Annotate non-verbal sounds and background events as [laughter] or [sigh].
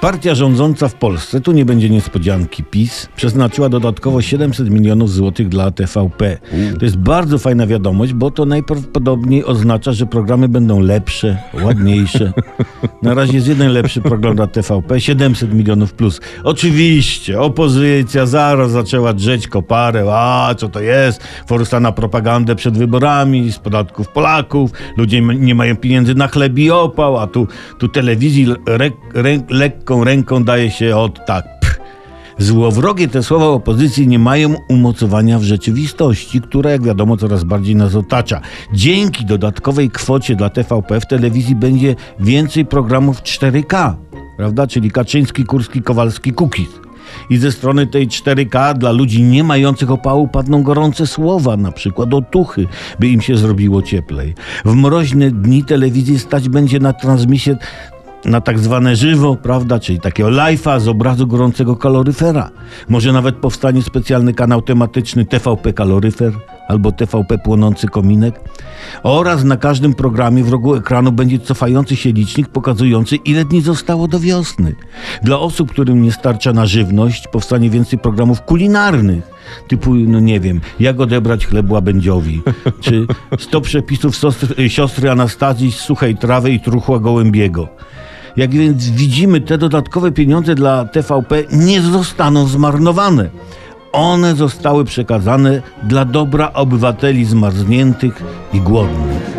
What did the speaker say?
Partia rządząca w Polsce, tu nie będzie niespodzianki, PiS, przeznaczyła dodatkowo 700 milionów złotych dla TVP. To jest bardzo fajna wiadomość, bo to najprawdopodobniej oznacza, że programy będą lepsze, ładniejsze. [laughs] Na razie jest jeden lepszy program dla TVP, 700 milionów plus. Oczywiście, opozycja zaraz zaczęła drzeć koparę, a co to jest? Forsa na propagandę przed wyborami, z podatków Polaków, ludzie nie mają pieniędzy na chleb i opał, a tu, tu telewizji re, re, lekką ręką daje się od tak. Złowrogie te słowa opozycji nie mają umocowania w rzeczywistości, która, jak wiadomo, coraz bardziej nas otacza. Dzięki dodatkowej kwocie dla TVP w telewizji będzie więcej programów 4K, prawda? Czyli Kaczyński, Kurski, Kowalski, Kukiz. I ze strony tej 4K dla ludzi nie mających opału padną gorące słowa, na przykład otuchy, by im się zrobiło cieplej. W mroźne dni telewizji stać będzie na transmisję na tak zwane żywo, prawda, czyli takiego live'a z obrazu gorącego kaloryfera. Może nawet powstanie specjalny kanał tematyczny TVP Kaloryfer albo TVP Płonący Kominek. Oraz na każdym programie w rogu ekranu będzie cofający się licznik pokazujący, ile dni zostało do wiosny. Dla osób, którym nie starcza na żywność, powstanie więcej programów kulinarnych typu, no nie wiem, jak odebrać chleb łabędziowi, [laughs] czy 100 przepisów siostry, siostry Anastazji z suchej trawy i truchła gołębiego. Jak więc widzimy, te dodatkowe pieniądze dla TVP nie zostaną zmarnowane. One zostały przekazane dla dobra obywateli zmarzniętych i głodnych.